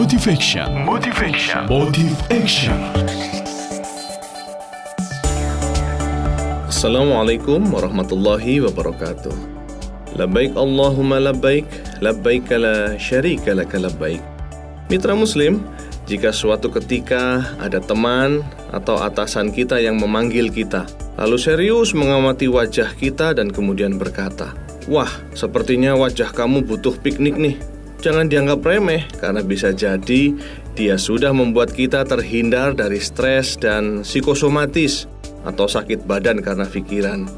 Motivation. Motivation. Motive Action. Assalamualaikum warahmatullahi wabarakatuh. Labbaik Allahumma labbaik, labbaik la syarika laka labbaik. Mitra muslim, jika suatu ketika ada teman atau atasan kita yang memanggil kita, lalu serius mengamati wajah kita dan kemudian berkata, "Wah, sepertinya wajah kamu butuh piknik nih." Jangan dianggap remeh karena bisa jadi dia sudah membuat kita terhindar dari stres dan psikosomatis atau sakit badan karena pikiran.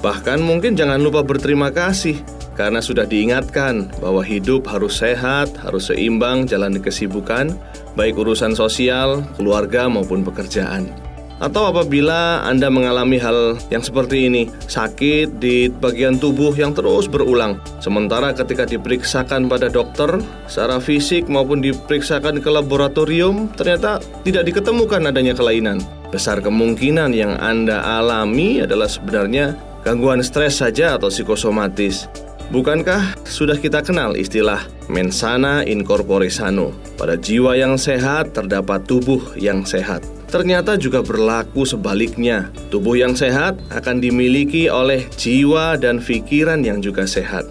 Bahkan mungkin jangan lupa berterima kasih karena sudah diingatkan bahwa hidup harus sehat, harus seimbang jalani kesibukan, baik urusan sosial, keluarga maupun pekerjaan. Atau apabila Anda mengalami hal yang seperti ini, sakit di bagian tubuh yang terus berulang, sementara ketika diperiksakan pada dokter secara fisik maupun diperiksakan ke laboratorium, ternyata tidak diketemukan adanya kelainan. Besar kemungkinan yang Anda alami adalah sebenarnya gangguan stres saja atau psikosomatis. Bukankah sudah kita kenal istilah mensana in corpore sano? Pada jiwa yang sehat terdapat tubuh yang sehat. Ternyata juga berlaku sebaliknya. Tubuh yang sehat akan dimiliki oleh jiwa dan pikiran yang juga sehat.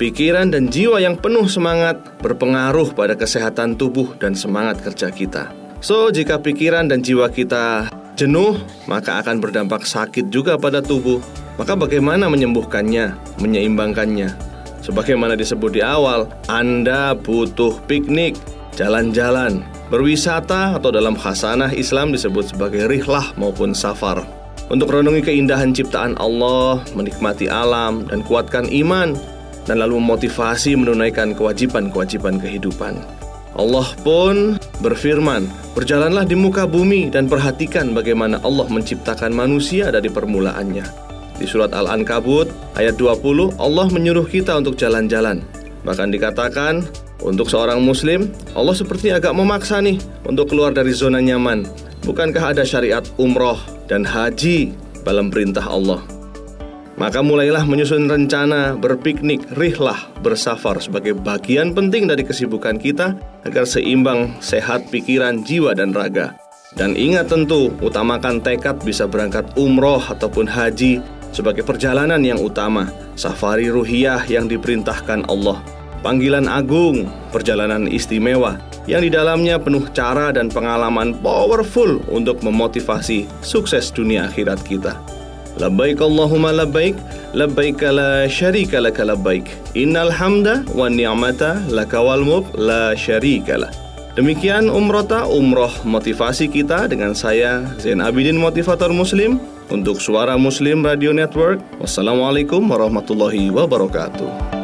Pikiran dan jiwa yang penuh semangat berpengaruh pada kesehatan tubuh dan semangat kerja kita. So, jika pikiran dan jiwa kita jenuh, maka akan berdampak sakit juga pada tubuh. Maka bagaimana menyembuhkannya, menyeimbangkannya? Sebagaimana disebut di awal, Anda butuh piknik, jalan-jalan, Berwisata atau dalam khasanah Islam disebut sebagai rihlah maupun safar. Untuk renungi keindahan ciptaan Allah, menikmati alam, dan kuatkan iman, dan lalu memotivasi menunaikan kewajiban-kewajiban kehidupan. Allah pun berfirman, Berjalanlah di muka bumi dan perhatikan bagaimana Allah menciptakan manusia dari permulaannya. Di surat Al-Ankabut ayat 20, Allah menyuruh kita untuk jalan-jalan. Bahkan dikatakan, untuk seorang muslim, Allah seperti agak memaksa nih untuk keluar dari zona nyaman. Bukankah ada syariat umroh dan haji dalam perintah Allah? Maka mulailah menyusun rencana berpiknik, rihlah, bersafar sebagai bagian penting dari kesibukan kita agar seimbang, sehat pikiran, jiwa, dan raga. Dan ingat tentu, utamakan tekad bisa berangkat umroh ataupun haji sebagai perjalanan yang utama, safari ruhiyah yang diperintahkan Allah panggilan agung, perjalanan istimewa yang di dalamnya penuh cara dan pengalaman powerful untuk memotivasi sukses dunia akhirat kita. Labbaik Allahumma labbaik, labbaik la syarika laka labbaik. Innal hamda wa ni'mata laka wal mulk la syarika lah. Demikian umrota umroh motivasi kita dengan saya Zain Abidin Motivator Muslim untuk Suara Muslim Radio Network. Wassalamualaikum warahmatullahi wabarakatuh.